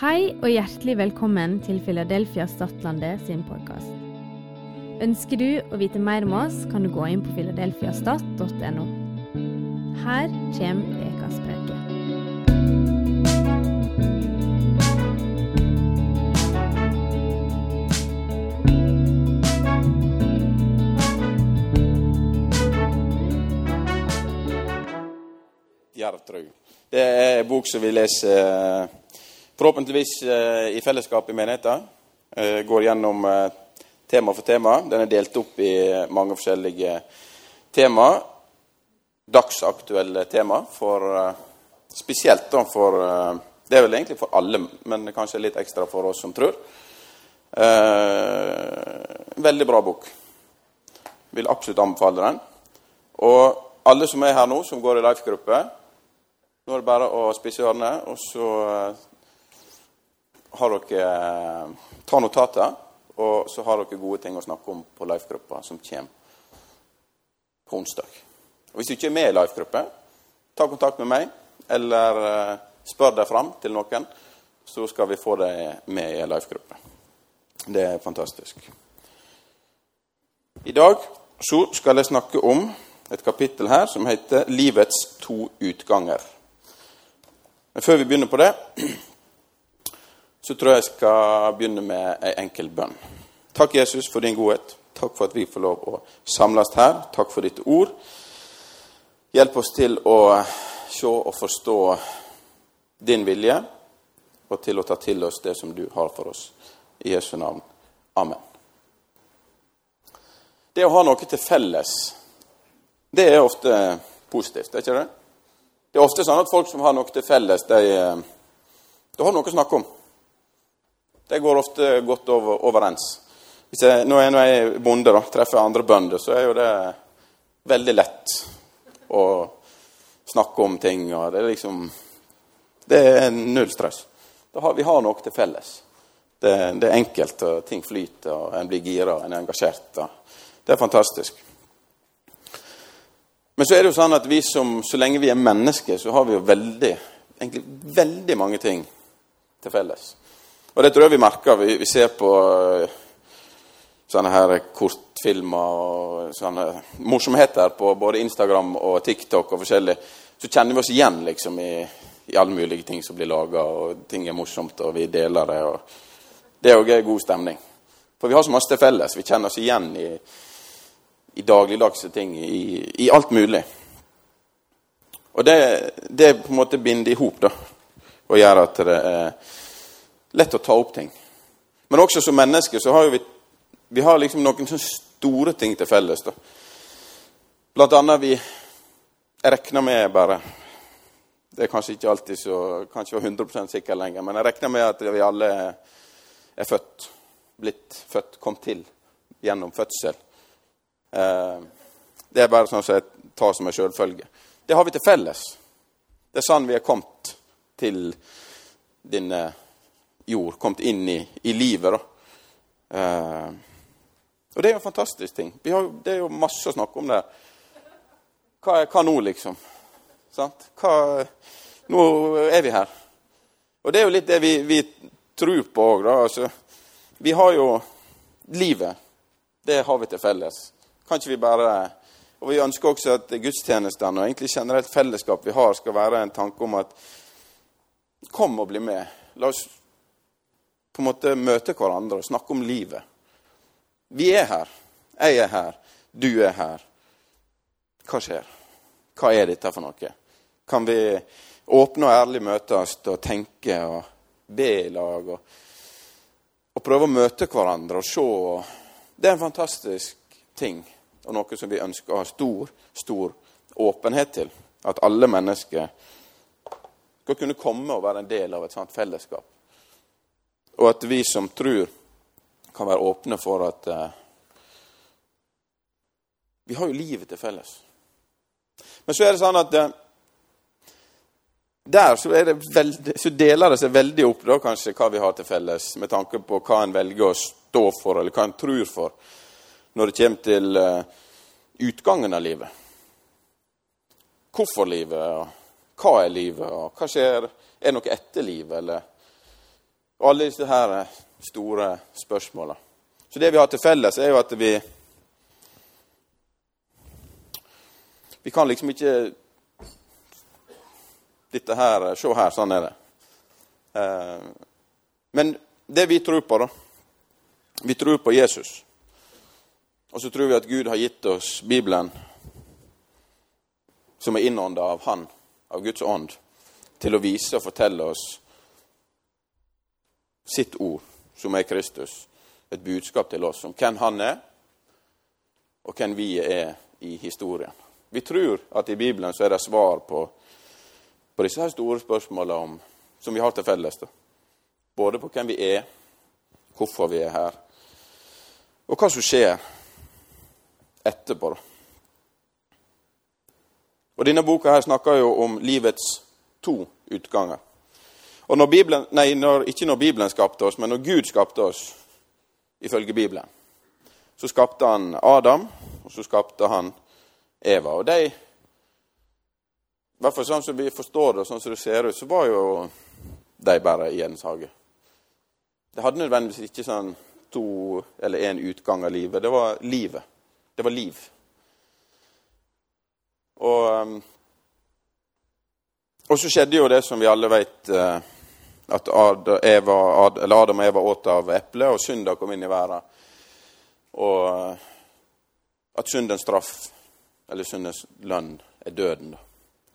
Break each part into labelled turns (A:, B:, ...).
A: Hei og hjertelig velkommen til Philadelphia Stadlandet sin podkast. Ønsker du å vite mer om oss, kan du gå inn på filadelfiastat.no. Her kommer ukas preke.
B: Jervtru. Det er en bok som vi leser eh, forhåpentligvis eh, i fellesskap i menigheten. Eh, Går gjennom eh, tema for tema. Den er delt opp i mange forskjellige tema. Dagsaktuelle tema for Spesielt da for Det er vel egentlig for alle, men kanskje litt ekstra for oss som tror. Veldig bra bok. Vil absolutt anbefale den. Og alle som er her nå, som går i life-gruppe, nå er det bare å spisse ørene, og så har dere eh, Ta notater, og så har dere gode ting å snakke om på life-gruppa som kommer på onsdag. Og Hvis du ikke er med i Life-gruppa, ta kontakt med meg, eller eh, spør deg fram til noen, så skal vi få deg med i Life-gruppa. Det er fantastisk. I dag så skal jeg snakke om et kapittel her som heter 'Livets to utganger'. Men før vi begynner på det, så tror jeg jeg skal begynne med ei enkel bønn. Takk, Jesus, for din godhet. Takk for at vi får lov å samles her. Takk for ditt ord. Hjelp oss til å se og forstå din vilje, og til å ta til oss det som du har for oss. I Jesu navn. Amen. Det å ha noe til felles, det er ofte positivt, er ikke det? Det er ofte sånn at folk som har noe til felles, de, de har noe å snakke om. De går ofte godt over, overens. Hvis jeg, når jeg, når jeg bonde og treffer andre bønder, så er jo det veldig lett å snakke om ting. og Det er liksom Det er null stress. Har, vi har noe til felles. Det, det, er enkelt, og ting flyter, og en blir gira, en er engasjert. det er fantastisk. Men så er det jo sånn at vi som, så lenge vi er mennesker, så har vi jo veldig, egentlig veldig mange ting til felles. Og det tror jeg vi merker. Vi, vi ser på uh, sånne her kortfilmer og sånne morsomheter på både Instagram og TikTok og forskjellig. Så kjenner vi oss igjen liksom i, i alle mulige ting som blir laga, og ting er morsomt, og vi deler det. og Det er òg god stemning. For vi har så masse til felles. Vi kjenner oss igjen i i dagligdagse ting, i, i, alt mulig. Og det, det på en måte binder i hop og gjør at det er lett å ta opp ting. Men også som mennesker så har vi, vi har liksom noen sånne store ting til felles. da. Blant annet vi Jeg regner med bare Det er kanskje ikke alltid så, kanskje 100% sikker lenger, men jeg regner med at vi alle er født. Blitt født, kom til gjennom fødsel. Eh, det er bare sånn som jeg tar som en selvfølge. Det har vi til felles. Det er sånn vi er kommet til denne jord, kommet inn i, i livet. da. Eh, og det er jo en fantastisk ting. Har, det er jo masse å snakke om der. Hva, hva nå, liksom? Sant? Hva, nå er vi her. Og det er jo litt det vi, vi tror på òg. Altså, vi har jo livet. Det har vi til felles. Kan ikke vi bare Og vi ønsker også at gudstjenestene og egentlig generelt fellesskap vi har, skal være en tanke om at Kom og bli med. La oss på en måte møte hverandre og snakke om livet. Vi er her. Jeg er her. Du er her. Hva skjer? Hva er dette for noe? Kan vi åpne og ærlig møtes og tenke og be i lag og, og prøve å møte hverandre og se? Det er en fantastisk ting, og noe som vi ønsker å ha stor, stor åpenhet til. At alle mennesker skal kunne komme og være en del av et sånt fellesskap. Og at vi som tror, kan være åpne for at eh, Vi har jo livet til felles. Men så er det sånn at eh, der så, veldig, så, deler det seg veldig opp da, kanskje hva vi har til felles, med tanke på hva en velger å stå for, eller hva en tror for når det kommer til uh, utgangen av livet. Hvorfor livet, og hva er livet, og hva skjer? Er det noe etter livet, eller Og alle disse her store spørsmåla. Så det vi har til felles, er jo at vi Vi kan liksom ikke Dette her Se her, sånn er det. Eh, men det vi tror på, da Vi tror på Jesus. Og så tror vi at Gud har gitt oss Bibelen, som er innånda av Han, av Guds ånd, til å vise og fortelle oss sitt ord, som er Kristus. Et budskap til oss om hvem Han er, og hvem vi er i historien. Vi tror at i Bibelen så er det svar på, på disse her store spørsmålene som vi har til felles. Da. Både på hvem vi er, hvorfor vi er her, og hva som skjer etterpå. Da. Og Denne boka her snakker jo om livets to utganger. Og når Bibelen, nei, når, Ikke når Bibelen skapte oss, men når Gud skapte oss, ifølge Bibelen, så skapte han Adam, og så skapte han Eva. Og de, i hvert fall sånn som vi forstår det, og sånn som det ser ut, så var jo de bare i Edens hage. Det hadde nødvendigvis ikke sånn to eller én utgang av livet. Det var livet. Det var liv. Og, um, og så skjedde jo det som vi alle vet, eh, at Adam, og Eva åt av eplet, og synda kom inn i verden. Og eh, at syndens straff eller syndens lønn, er døden.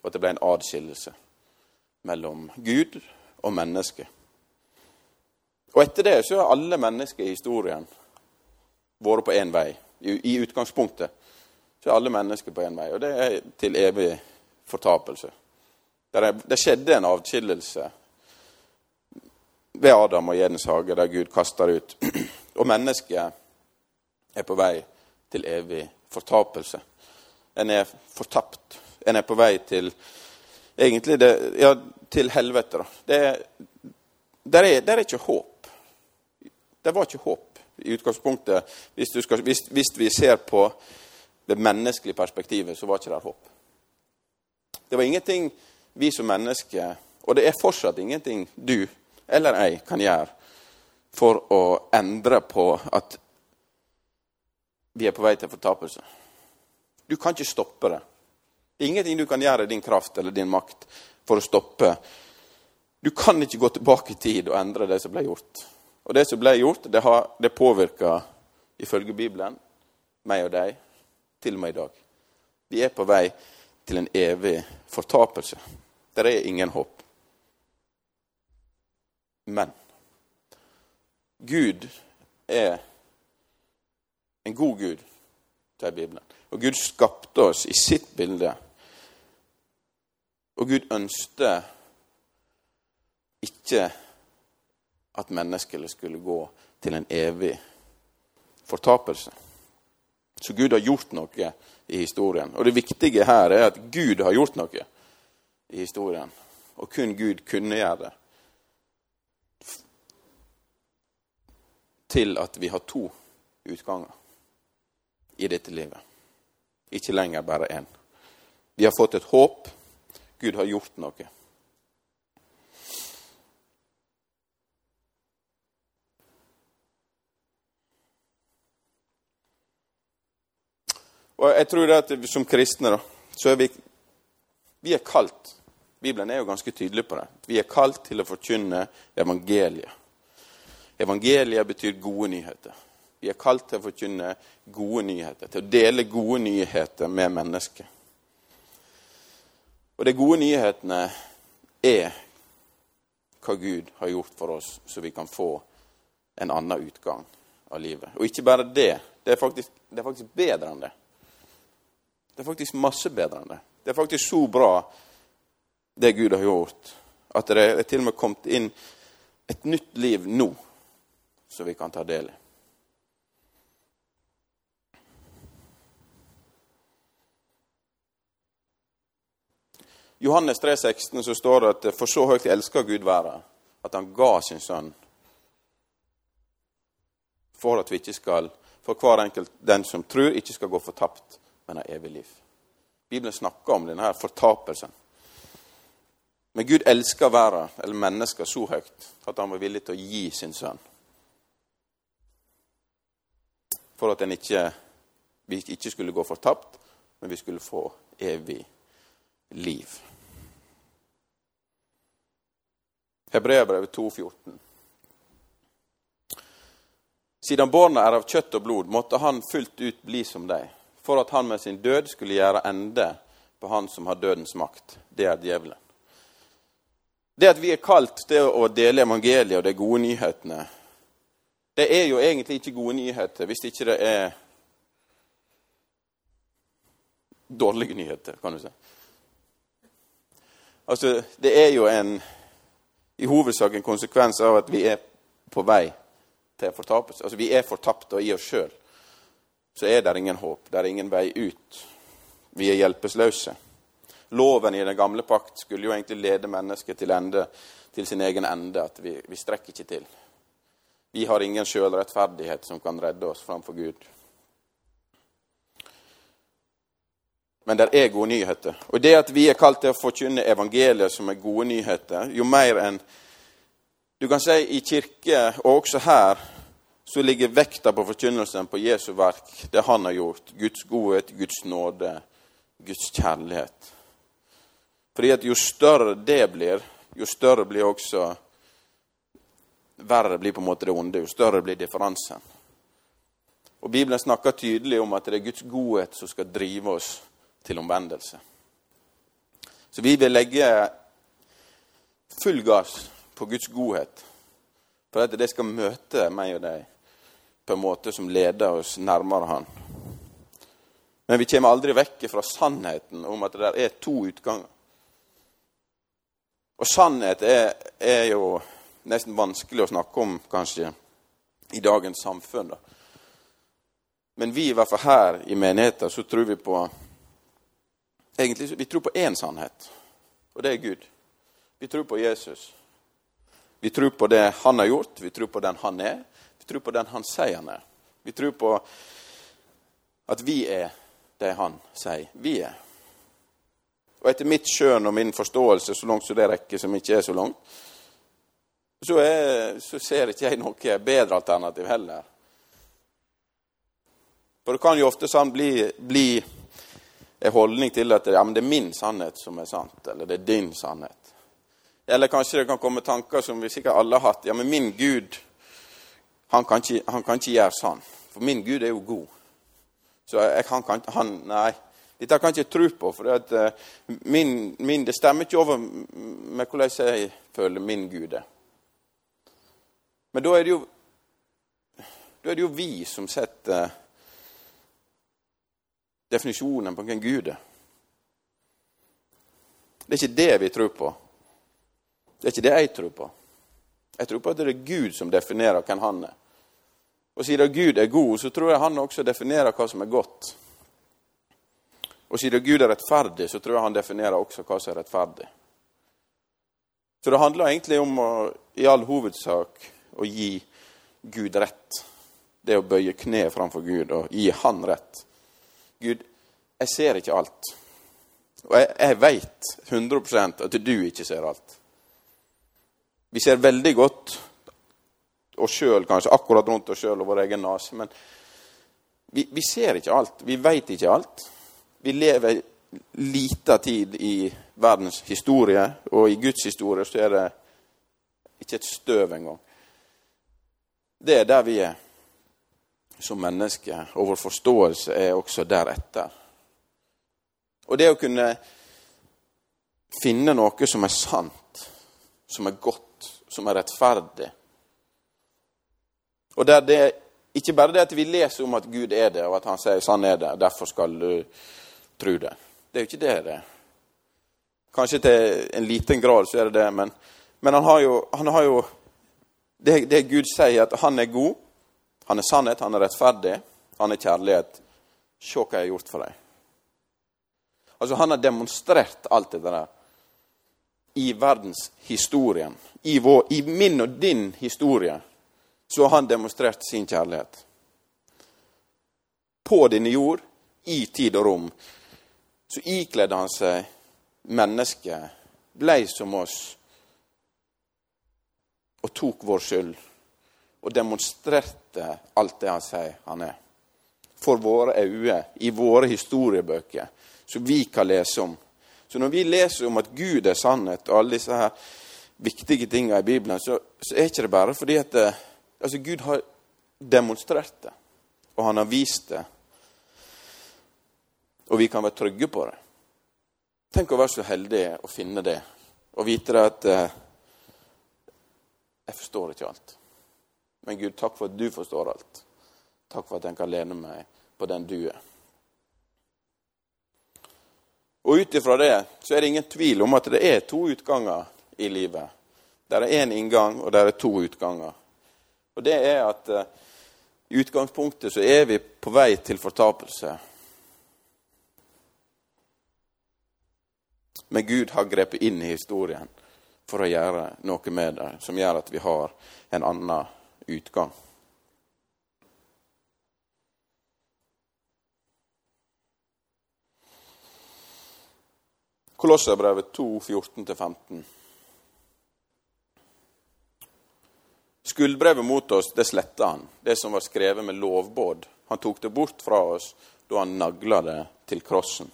B: Og at det ble en adskillelse mellom Gud og menneske. Og etter det så har alle mennesker i historien vært på én vei. I, utgangspunktet så er alle mennesker på én vei, og det er til evig fortapelse. Det skjedde en avskillelse ved Adam og Jedens hage, der Gud kaster ut. Og mennesket er på vei til evig fortapelse. En er fortapt. En er på vei til egentlig det, ja, til helvete. Det, der, er, der er ikke håp. Det var ikke håp i utgangspunktet. Hvis, skal, hvis, hvis vi ser på det menneskelige perspektivet, så var ikke det håp. Det var ingenting vi som mennesker, og det er fortsatt ingenting du eller jeg kan gjøre for å endre på at vi er på vei til fortapelse. Du kan ikke stoppe det. Det er ingenting du kan gjøre i din kraft eller din makt for å stoppe. Du kan ikke gå tilbake i tid og endre det som ble gjort. Og det som ble gjort, det, det påvirker, ifølge Bibelen, meg og deg til og med i dag. Vi er på vei til en evig fortapelse. Der er ingen håp. Men Gud er en god Gud, til Bibelen. Og Gud skapte oss i sitt bilde. Og Gud ønsket ikke at menneskene skulle gå til en evig fortapelse. Så Gud har gjort noe i historien. Og det viktige her er at Gud har gjort noe i historien. Og kun Gud kunne gjøre det. Til at vi har to utganger i dette livet. Ikke lenger bare én. Vi har fått et håp. Gud har gjort noe. Og jeg tror at Som kristne da, så er vi, vi er kalt Bibelen er jo ganske tydelig på det. Vi er kalt til å forkynne evangeliet. Evangeliet betyr gode nyheter. Vi er kalt til å forkynne gode nyheter, til å dele gode nyheter med mennesker. Og de gode nyhetene er hva Gud har gjort for oss, så vi kan få en annen utgang av livet. Og ikke bare det. Det er faktisk, det er faktisk bedre enn det. Det er faktisk masse bedre enn det. Det er faktisk så bra, det Gud har gjort, at det er til og med kommet inn et nytt liv nå, som vi kan ta del i. Johannes 3, 16, så står det at for så høyt elsker Gud verden, at han ga sin sønn for at vi ikke skal, for hver enkelt den som tror, ikke skal gå fortapt, men ha evig liv. Bibelen snakker om denne fortapelsen. Men Gud elsker verden, eller mennesker, så høyt at han var villig til å gi sin sønn. For at ikke, vi ikke skulle gå fortapt, men vi skulle få evig liv. Hebreabrevet 2,14. Siden barna er av kjøtt og blod, måtte han fullt ut bli som deg, for at han med sin død skulle gjøre ende på han som har dødens makt. Det er djevelen. Det at vi er kalt til å dele evangeliet og de gode nyhetene, det er jo egentlig ikke gode nyheter hvis ikke det er dårlige nyheter, kan du si. Altså, det er jo en i hovedsak en konsekvens av at vi er på vei til fortapelse. Altså, vi er fortapte i oss sjøl. Så er det ingen håp. Det er ingen vei ut. Vi er hjelpeløse. Loven i den gamle pakt skulle jo egentlig lede mennesket til, ende, til sin egen ende. At vi, vi strekker ikke til. Vi har ingen sjølrettferdighet som kan redde oss framfor Gud. Men det er gode nyheter. Og det at vi er kalt til å forkynne evangeliet som er gode nyheter, jo mer enn Du kan si i kirke, og også her, så ligger vekta på forkynnelsen på Jesu verk, det han har gjort. Guds godhet, Guds nåde, Guds kjærlighet. Fordi at jo større det blir, jo større blir også Verre blir på en måte det onde, jo større blir differansen. Og Bibelen snakker tydelig om at det er Guds godhet som skal drive oss til omvendelse. Så vi vil legge full gass på Guds godhet, for at det skal møte meg og deg på en måte som leder oss nærmere Han. Men vi kommer aldri vekk fra sannheten om at det der er to utganger. Og sannhet er, er, jo nesten vanskelig å snakke om, kanskje, i dagens samfunn. Da. Men vi, i hvert fall her i menigheten, så tror vi på egentlig, Vi tror på én sannhet, og det er Gud. Vi tror på Jesus. Vi tror på det han har gjort, vi tror på den han er, vi tror på den han sier han er. Vi tror på at vi er det han sier vi er. Og etter mitt skjønn og min forståelse, så langt som det rekker, som ikke er så langt, så, er, så ser ikke jeg noe bedre alternativ heller. For det kan jo ofte sånn bli, bli en holdning til at ja, det er min sannhet som er sant, eller det er din sannhet. Eller kanskje det kan komme tanker som vi sikkert alle har hatt. Ja, men min Gud, han kan ikke, han kan ikke gjøre sånn. For min Gud er jo god. Så jeg, han kan han, Nei, dette kan jeg ikke tro på. For det, at, uh, min, min, det stemmer ikke over med hvordan jeg føler min Gud er. Men da er det jo, da er det jo vi som setter definisjonen på hvem Gud er. Det er ikke det vi tror på. Det er ikke det jeg tror på. Jeg tror på at det er Gud som definerer hvem han er. Og siden Gud er god, så tror jeg han også definerer hva som er godt. Og siden Gud er rettferdig, så tror jeg han definerer også hva som er rettferdig. Så det handler egentlig om å, i all hovedsak å gi Gud rett. Det å bøye kne framfor Gud og gi Han rett. Gud, jeg ser ikke alt. Og jeg, jeg veit 100% at du ikke ser alt. Vi ser veldig godt oss sjøl, kanskje akkurat rundt oss sjøl og vår egen nese, men vi, vi, ser ikke alt. Vi veit ikke alt. Vi lever lita tid i verdens historie, og i Guds historie så er det ikke et støv engang. Det er der vi er som mennesker, og vår forståelse er også deretter. Og det å kunne finne noe som er sant, som er godt, som er rettferdig Og der det ikke bare det at vi leser om at Gud er det, og at han sier 'sånn er det', og derfor skal du tro det. Det er jo ikke det det er. Kanskje til en liten grad så er det det, men, men han, har jo, han har jo det, det Gud sier, at han er god, han er sannhet, han er rettferdig, han er kjærlighet. Se hva jeg har gjort for deg. Altså, han har demonstrert alt det der i verdenshistorien. I, I min og din historie så har han demonstrert sin kjærlighet. På denne jord, i tid og rom, så ikledde han seg mennesket blei som oss og tok vår skyld. Og demonstrerte alt det han sier han er. For våre øyne, i våre historiebøker, som vi kan lese om. Så når vi leser om at Gud er sannhet, og alle disse her viktige tingene i Bibelen, så, så er ikke det bare fordi at det, altså Gud har demonstrert det, og han har vist det. Og vi kan være trygge på det. Tenk å være så heldig å finne det, og vite det at eh, Jeg forstår ikke alt. Men Gud, takk for at du forstår alt. Takk for at jeg kan lene meg på den du er. Og ut ifra det så er det ingen tvil om at det er to utganger i livet. Der er én inngang, og der er to utganger. Og det er at uh, i utgangspunktet så er vi på vei til fortapelse. Men Gud har grepet inn i historien for å gjøre noe med det, som gjør at vi har en annen utgang. Kolosserbrevet 2, 14-15. Skuldbrevet mot oss, det sletta han, det som var skrevet med lovbåd. Han tok det bort fra oss da han nagla det til krossen.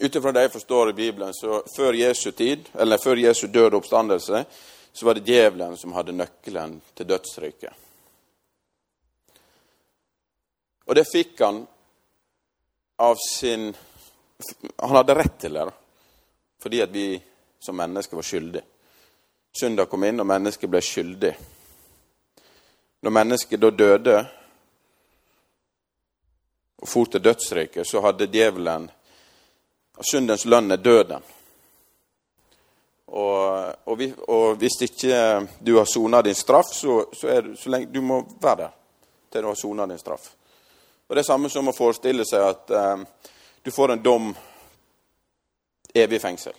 B: Ut ifra det jeg forstår i Bibelen, så før Jesu tid, eller før Jesu død og oppstandelse, så var det djevelen som hadde nøkkelen til dødsriket. Og det fikk han av sin Han hadde rett til det, fordi at vi som mennesker var skyldige. Synda kom inn, og mennesket ble skyldig. Når mennesket da døde og for til dødsriket, så hadde djevelen Syndens lønn er døden. Og, og, vi, og, hvis ikke du har sona din straff, så, så, er, så lenge, du må være der til du har sona din straff. Og Det er samme som å forestille seg at eh, du får en dom evig fengsel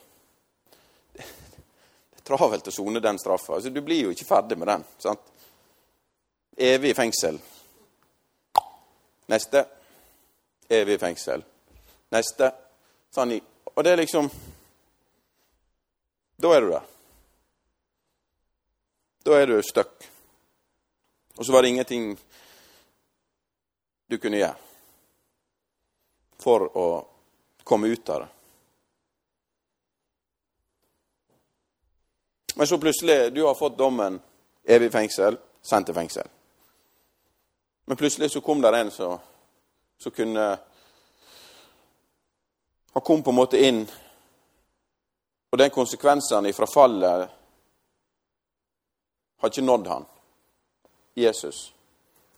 B: travelt å sone den straffa. Altså, du blir jo ikke ferdig med den. sant? Evig fengsel. Neste. Evig fengsel. Neste. Sånn, og det er liksom Da er du der. Da er du stuck. Og så var det ingenting du kunne gjøre for å komme ut av det. Men så plutselig du har fått dommen evig fengsel, sendt til fengsel. Men plutselig så kom det en som, kunne Han kom på en måte inn, og den konsekvensen fra fallet har ikke nådd han. Jesus.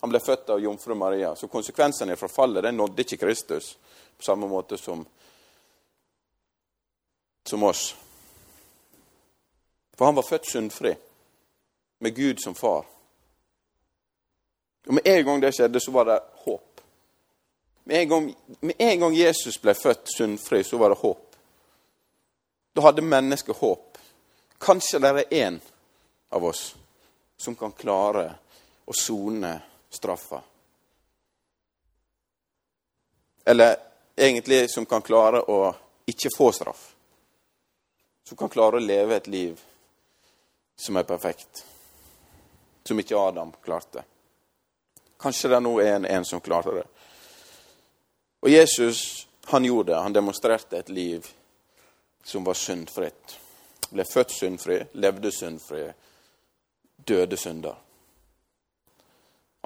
B: Han ble født av jomfru Maria. Så konsekvensene fra fallet den nådde ikke Kristus på samme måte som, som oss. For han var født syndfri, med Gud som far. Og Med en gang det skjedde, så var det håp. Med en gang, med en gang Jesus ble født sunnfri, så var det håp. Da hadde mennesket håp. Kanskje det er én av oss som kan klare å sone straffa. Eller egentlig som kan klare å ikke få straff. Som kan klare å leve et liv som er perfekt. Som ikke Adam klarte. Kanskje det nå er en, en som klarte det. Og Jesus, han gjorde det. Han demonstrerte et liv som var syndfritt. Ble født syndfri, levde syndfri, døde synder.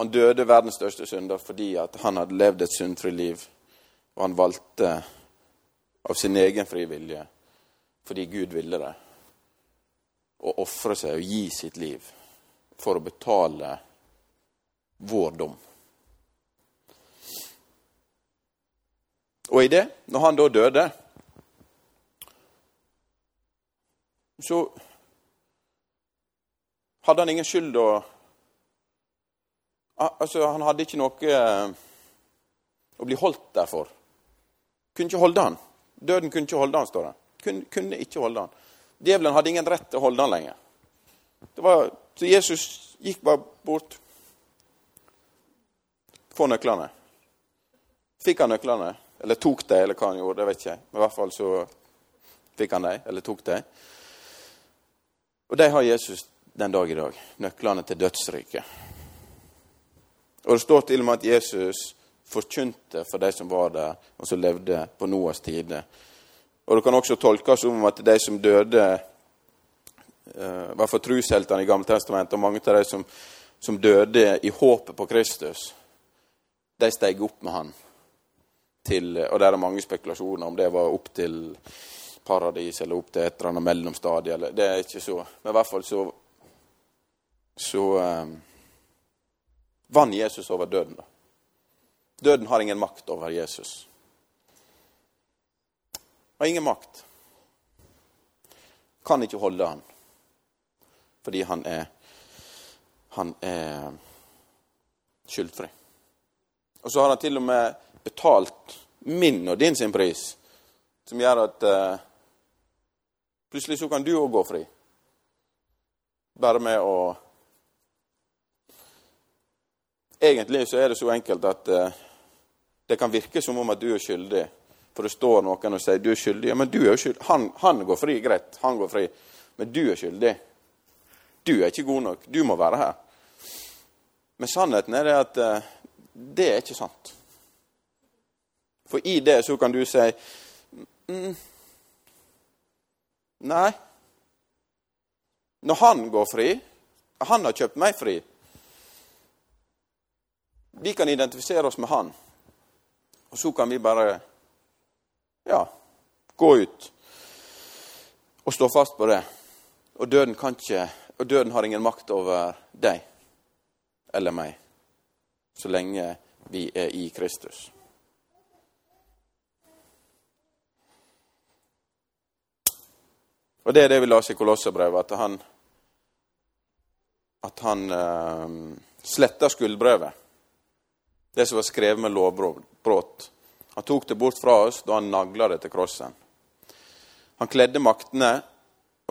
B: Han døde verdens største synder fordi han hadde levd et syndfri liv. Og han valgte av sin egen frivillige, fordi Gud ville det å ofre seg og gi sitt liv for å betale vår dom. Og i det, når han da døde, så hadde han ingen skyld å Altså, han hadde ikke noe eh, å bli holdt der for. Kunne ikke holde han. Døden kunne ikke holde han, står det. Kunne, ikke holde han. Djevelen hadde ingen rett til å holde han lenger. Var, så Jesus gikk bare bort. Få nøklene. Fikk han nøklene? Eller tok de, eller hva han gjorde. det vet jeg. Men i hvert fall så fikk han de, eller tok de. Og de har Jesus den dag i dag. Nøklene til dødsriket. Og det står til og med at Jesus forkynte for de som var der, og som levde på Noas tide. Og det kan også tolkes som at de som døde uh, var for trusheltene i Gammeltestamentet, og mange av de som, som døde i håpet på Kristus, de steg opp med han. Til, og der er mange spekulasjoner om det var opp til paradis eller opp til et eller annet mellomstadie. Eller, det er ikke så. Men i hvert fall så så um, vant Jesus over døden. da. Døden har ingen makt over Jesus. Har ingen makt. Kan ikke holde han. Fordi han er han er skyldfri. Og så har han til og med betalt min og din sin pris, som gjør at uh, plutselig så kan du òg gå fri. Bare med å Egentlig så er det så enkelt at uh, det kan virke som om at du er skyldig. For det står noen og sier du er skyldig. Ja, men du er jo skyldig. Han, han går fri, greit. Han går fri. Men du er skyldig. Du er ikke god nok. Du må være her. Men sannheten er det at uh, det er ikke sant. For i det så kan du si mm, Nei. Når han går fri Han har kjøpt meg fri. Vi kan identifisere oss med han. Og så kan vi bare ja, gå ut og stå fast på det. Og døden kan ikke Og døden har ingen makt over deg eller meg så lenge vi er i Kristus. Og det er det vi leser i Kolosserbrevet, at han, at han uh, sletter skuldbrevet. Det som var skrevet med lovbrudd. Han tok det bort fra oss da han nagla det til krossen. Han kledde maktene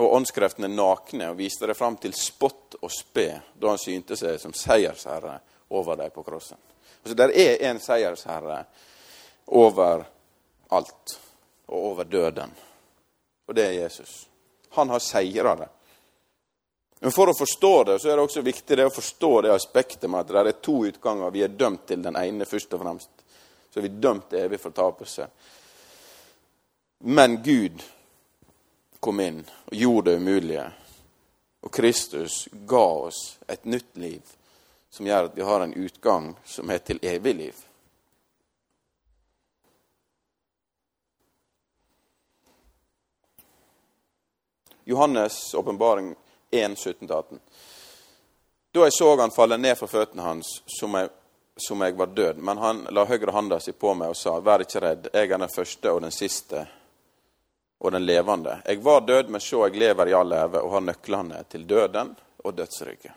B: og åndskreftene nakne og viste det fram til spott og spe da han synte seg som seiersherre over dem på krossen. Altså, Der er en seiersherre over alt og over døden, og det er Jesus. Han har seira det. Men for å forstå det, så er det også viktig det å forstå det aspektet med at det er to utganger. Vi er dømt til den ene først og fremst. Så er vi dømt til evig fortapelse. Men Gud kom inn og gjorde det umulige. Og Kristus ga oss et nytt liv som gjør at vi har en utgang som er til evig liv. Johannes' åpenbaring 1, 17-18. Da jeg så han falle ned fra føttene hans som jeg, som jeg, var død, men han la høyre handa si på meg og sa, vær ikke redd, jeg er den første og den siste og den levende. Jeg var død, men se, jeg lever i all leve og har nøklene til døden og dødsriket.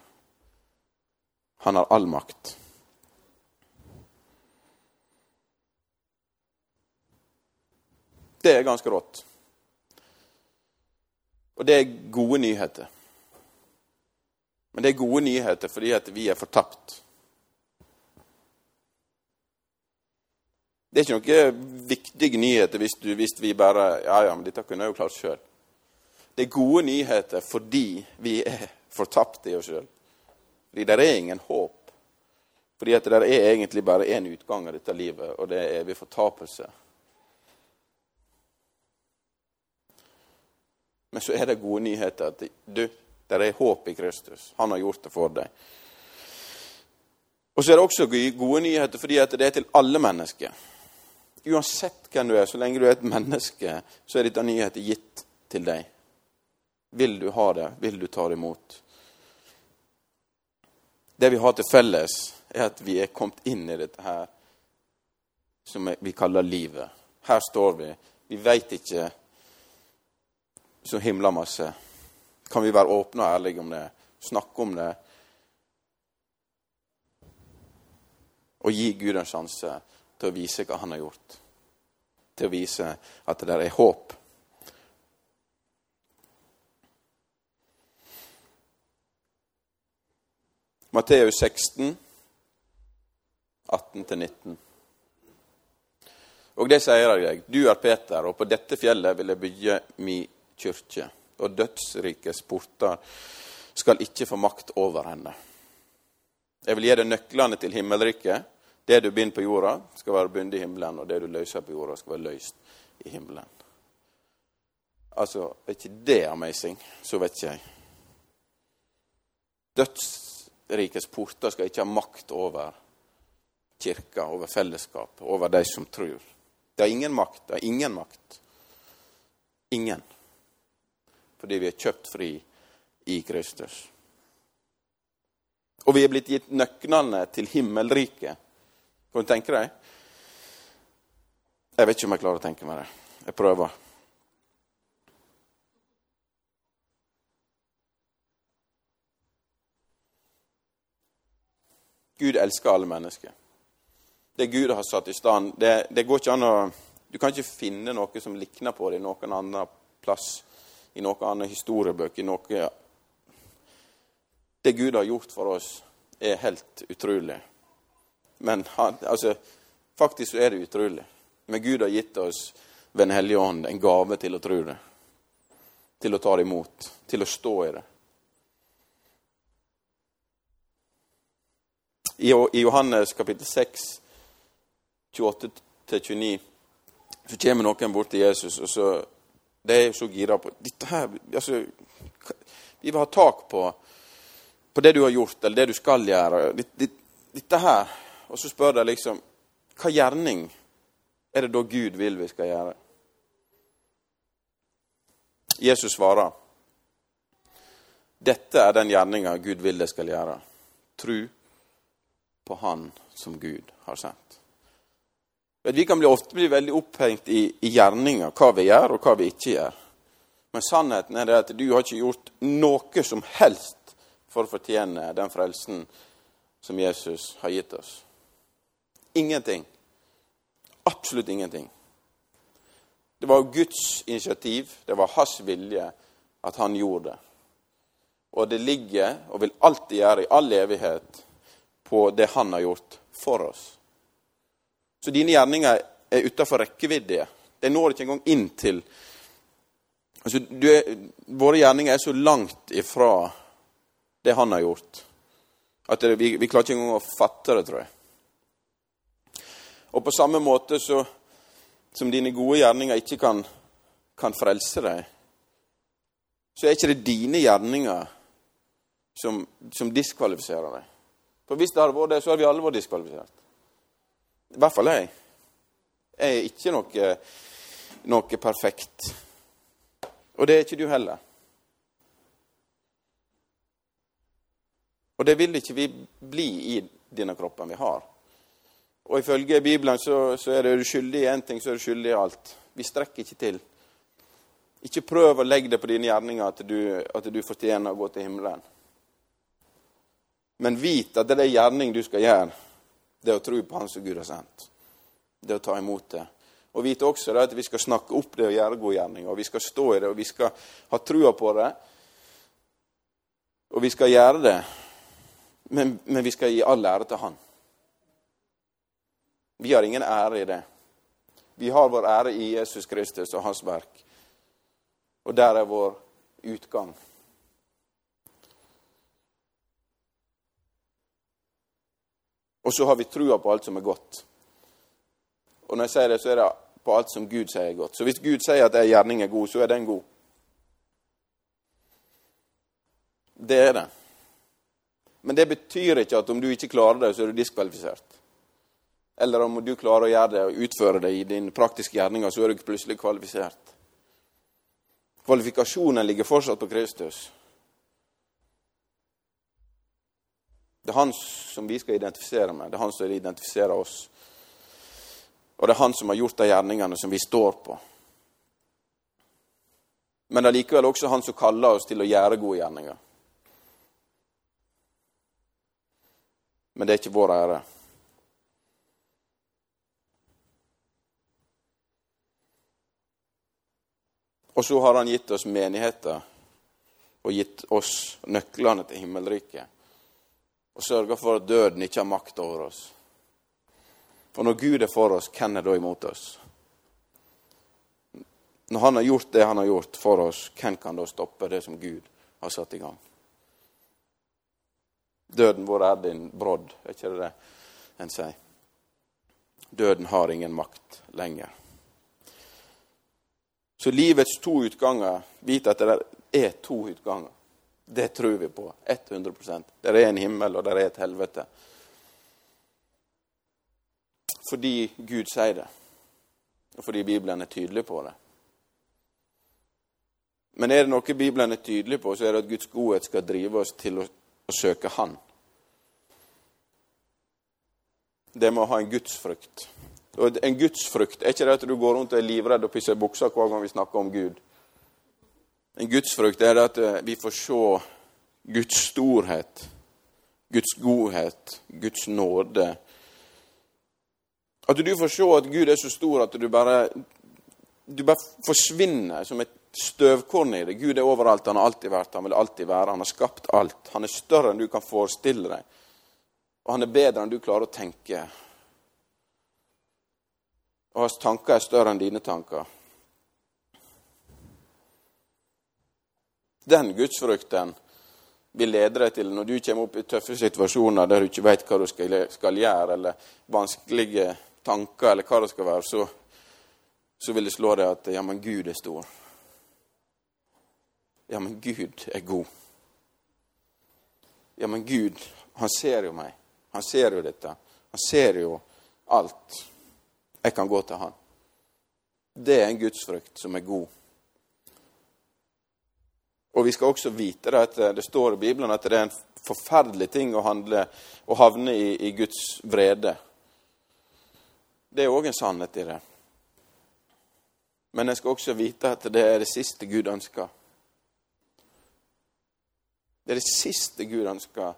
B: Han har all makt. Det er ganske rått. Og det er gode nyheter. Men det er gode nyheter fordi at vi er fortapt. Det er ikke noen viktige nyheter hvis, du, hvis vi bare Ja, ja, men dette kunne jeg jo klart sjøl. Det er gode nyheter fordi vi er fortapt i oss sjøl. Fordi det er ingen håp. Fordi at det er egentlig bare én utgang av dette livet, og det er evig fortapelse. Men så er det gode nyheter. at du, det er håp i Kristus. Han har gjort det for deg. Og så er det også gode nyheter fordi at det er til alle mennesker. Uansett hvem du er, så lenge du er et menneske, så er dette nyheter gitt til deg. Vil du ha det? Vil du ta det imot? Det vi har til felles, er at vi er kommet inn i dette her som vi kaller livet. Her står vi. Vi veit ikke så himla masse kan vi være åpne og ærlige om det, snakke om det. Og gi Gud en sjanse til å vise hva han har gjort. Til å vise at det der er håp. Matteus 16, 18-19. Og det sier jeg deg, du er Peter, og på dette fjellet vil jeg bygge mi kyrkje. Og dødsrikets porter skal ikke få makt over henne. Jeg vil gi deg nøklene til himmelriket. Det du binder på jorda, skal være bundet i himmelen, og det du løser på jorda, skal være løst i himmelen. Altså, er ikke det amazing? Så vet ikke jeg. Dødsrikets porter skal ikke ha makt over kirka, over fellesskap, over de som tror. Det har ingen makt. Det har ingen makt. Ingen. Fordi vi er kjøpt fri i Kristus. Og vi er blitt gitt nøklene til himmelriket. Kan du tenke deg? Jeg vet ikke om jeg klarer å tenke meg det. Jeg prøver. Gud elsker alle mennesker. Det Gud har satt i stand, det, det går ikke an å Du kan ikke finne noe som likner på det i noen annen plass, i noen annen historiebøker, noe Det Gud har gjort for oss, er helt utrolig. Men han, altså, faktisk er det utrolig. Men Gud har gitt oss ved Den hellige ånd en gave til å tro det. Til å ta det imot. Til å stå i det. I Johannes kapittel 6, 28-29, så kommer noen bort til Jesus, og så De er så gira på dette her, altså, Vi vil ha tak på, på det du har gjort, eller det du skal gjøre. Dette her. Og så spør de liksom Hva gjerning er det da Gud vil vi skal gjøre? Jesus svarer dette er den gjerninga Gud vil det skal gjøre. Tru på Han som Gud har sendt. Vi kan ofte bli veldig opphengt i, i gjerninga, hva vi gjør, og hva vi ikke gjør. Men sannheten er det at du har ikke gjort noe som helst for å fortjene den frelsen som Jesus har gitt oss. Ingenting. Absolutt ingenting. Det var Guds initiativ, det var hans vilje at han gjorde det. Og det ligger, og vil alltid gjøre i all evighet, på det han har gjort for oss. Så dine gjerninger er utafor rekkevidde. De når ikke engang inn til altså, er, Våre gjerninger er så langt ifra det han har gjort, at det, vi, vi, klarer ikke engang å fatte det, tror jeg. Og på samme måte så, som dine gode gjerninger ikke kan, kan frelse deg, så er ikke det dine gjerninger som, som diskvalifiserer deg. For hvis det hadde vært det, så hadde vi alle vært diskvalifisert. I hvert fall jeg. Jeg er ikke noe, noe perfekt. Og det er ikke du heller. Og det vil ikke vi bli i denne kroppen vi har. Og ifølge Bibelen så, så er du skyldig i én ting, så er du skyldig i alt. Vi strekker ikke til. Ikke prøv å legge det på dine gjerninger at du, at du fortjener å gå til himmelen. Men vit at det er gjerning du skal gjøre, det å tro på Han som Gud har sendt. Det å ta imot det. Og vite også det at vi skal snakke opp det og gjøre gode gjerninger. Vi skal stå i det, og vi skal ha trua på det. Og vi skal gjøre det, men, men vi skal gi all ære til Han. Vi har ingen ære i det. Vi har vår ære i Jesus Kristus og hans verk. Og der er vår utgang. Og så har vi trua på alt som er godt. Og når jeg sier det, så er det på alt som Gud sier er godt. Så hvis Gud sier at ei gjerning er god, så er den god. Det er det. Men det betyr ikke at om du ikke klarer det, så er du diskvalifisert. Eller om du klarer å gjøre det og utføre det i din praktiske gjerninger, så er du plutselig kvalifisert. Kvalifikasjonen ligger fortsatt på Kristus. Det er han som vi skal identifisere med. Det er han som identifiserer oss. Og det er han som har gjort de gjerningene som vi står på. Men det er likevel også han som kaller oss til å gjøre gode gjerninger. Men det er ikke vår ære. Og så har han gitt oss menigheter og gitt oss nøklene til himmelriket og sørger for at døden ikke har makt over oss. For når Gud er for oss, hvem er da imot oss? Når han har gjort det han har gjort for oss, hvem kan da stoppe det som Gud har satt i gang? Døden vår er din brodd, er ikke det det en sier? Døden har ingen makt lenger. Så livets to utganger Vit at det er to utganger. Det tror vi på. 100% Det er en himmel, og det er et helvete. Fordi Gud sier det, og fordi Bibelen er tydelig på det. Men er det noe Bibelen er tydelig på, så er det at Guds godhet skal drive oss til å, å søke Han. Det med å ha en gudsfrykt. Og en gudsfrykt er ikke det at du går rundt og er livredd og pisser i buksa hver gang vi snakker om Gud. En gudsfrykt er at eh, vi får se Guds storhet, Guds godhet, Guds nåde. At du får se at Gud er så stor at du bare, du bare forsvinner som et støvkorn i det. Gud er overalt, han har alltid vært, han vil alltid være. Han har skapt alt. Han er større enn du kan forestille deg. Og han er bedre enn du klarer å tenke. Og hans tanker er større enn dine tanker. Den gudsfrykten vil lede deg til, når du kommer opp i tøffe situasjoner der du ikke vet hva du skal, skal gjøre, eller vanskelige tanker, eller hva det skal være, så, så vil det slå deg at ja, men Gud er stor. Ja, men Gud er god. Ja, men Gud, han ser jo meg. Han ser jo dette. Han ser jo alt. Jeg kan gå til han. Det er en gudsfrykt som er god. Og vi skal også vite det at det står i Bibelen at det er en forferdelig ting å, handle, å havne i, i Guds vrede. Det er òg en sannhet i det. Men jeg skal også vite at det er det siste Gud ønsker. Det er det siste Gud ønsker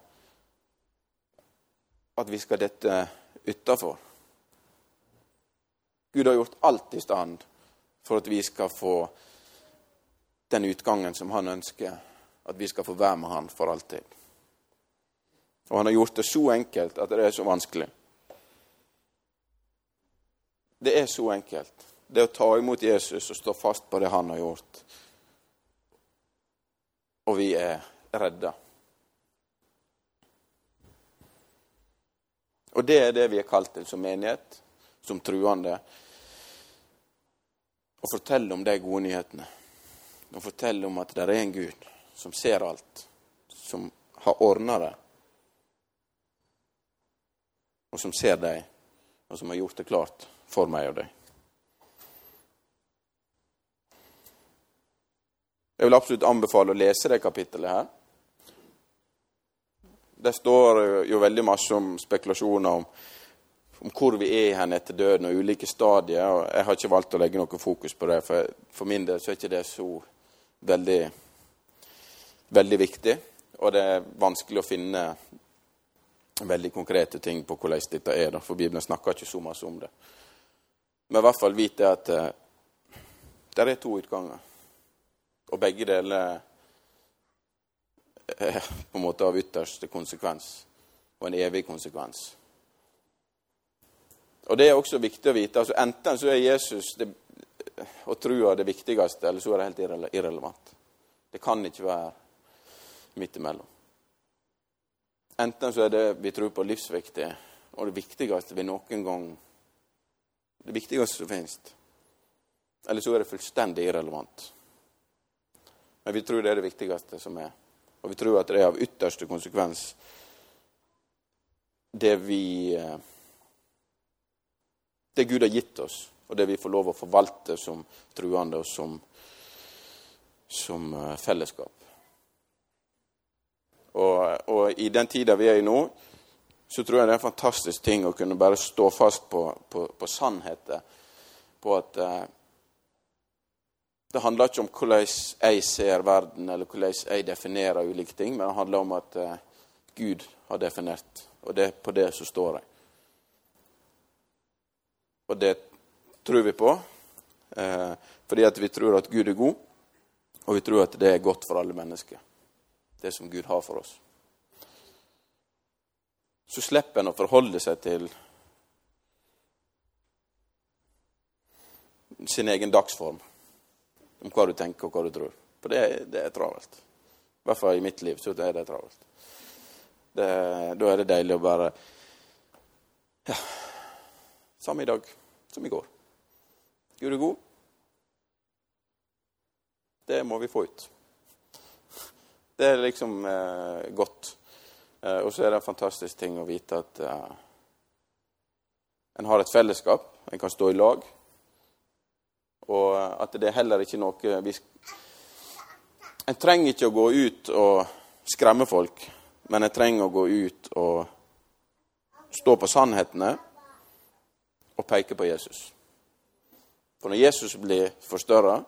B: at vi skal dette utafor. Gud har gjort alt i stand for at vi skal få den utgangen som han ønsker. At vi skal få være med han for alltid. Og han har gjort det så enkelt at det er så vanskelig. Det er så enkelt. Det å ta imot Jesus og stå fast på det han har gjort. Og vi er redda. Og det er det vi er kalt til som menighet, som truende. Å fortelle om de gode nyhetene. Å fortelle om at det er en Gud som ser alt, som har ordna det, og som ser deg, og som har gjort det klart for meg og deg. Jeg vil absolutt anbefale å lese det kapittelet her. Det står jo veldig masse om spekulasjoner om, om hvor vi er hen etter døden og ulike stadier. og Jeg har ikke valgt å legge noe fokus på det, for, for min del så er ikke det så veldig, veldig viktig. Og det er vanskelig å finne veldig konkrete ting på hvordan dette er, for Bibelen snakker ikke så masse om det. Men i hvert fall vite at uh, det er to utganger. Og begge deler er på en måte av ytterste konsekvens, og en evig konsekvens. Og Det er også viktig å vite. altså Enten så er Jesus det, og trua det viktigste, eller så er det helt irrelevant. Det kan ikke være midt imellom. Enten så er det vi tror på, livsviktig, og det viktigste vi noen gang Det viktigste som finnes. Eller så er det fullstendig irrelevant. Men vi tror det er det viktigste som er. Og vi tror at det er av ytterste konsekvens det vi eh, Det Gud har gitt oss, og det vi får lov å forvalte som truende og som, som eh, fellesskap. Og, og, i den tida vi er i nå, så tror jeg det er en fantastisk ting å kunne bare stå fast på, på, på sannheten, På at eh, det handler ikke om hvordan jeg ser verden, eller hvordan jeg definerer ulike ting, men det handler om at eh, Gud har definert, og det er på det som står jeg. Og det tror vi på, uh, fordi at vi tror at Gud er god, og vi tror at det er godt for alle mennesker, det som Gud har for oss. Så slipper en å forholde seg til sin egen dagsform om hva du tenker og hva du tror. For det, det er travelt. I hvert fall i mitt liv så er det travelt. Det, da er det deilig å bare Ja. Samme i dag som i går. Gud er god. Det må vi få ut. Det er liksom eh, godt. Eh, og så er det en fantastisk ting å vite at eh, en har et fellesskap, en kan stå i lag. Og at det er heller ikke noe vi, En trenger ikke å gå ut og skremme folk, men en trenger å gå ut og stå på sannhetene og peke på Jesus. For når Jesus blir forstørra,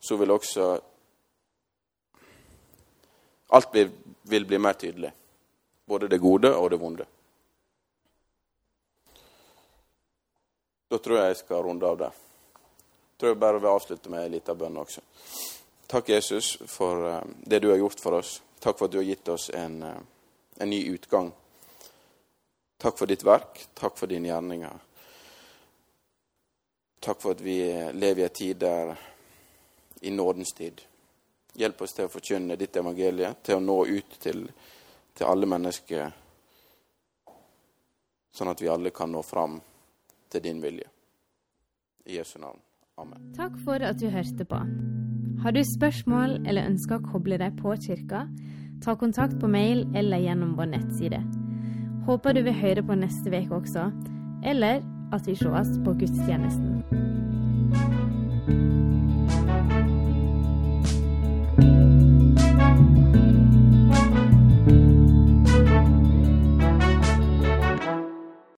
B: så vil også Alt vil, vil bli mer tydelig. Både det gode og det vonde. Da tror jeg jeg skal runde av der. Jeg tror jeg bare vil avslutte med ei lita bønn også. Takk, Jesus, for eh, det du har gjort for oss. Takk for at du har gitt oss en, eh, en ny utgang. Takk for ditt verk. Takk for dine gjerninger. Takk for at vi lever i en tid der i nådens tid. Hjelp oss til å forkynne ditt evangelie, til å nå ut til, til alle mennesker, sånn at vi alle kan nå fram til din vilje. I Jesu navn. Amen.
A: Takk for at du hørte på. Har du spørsmål eller ønsker å koble deg på kirka, ta kontakt på mail eller gjennom vår nettside. Håper du vil høre på neste uke også, eller at vi sees på gudstjenesten.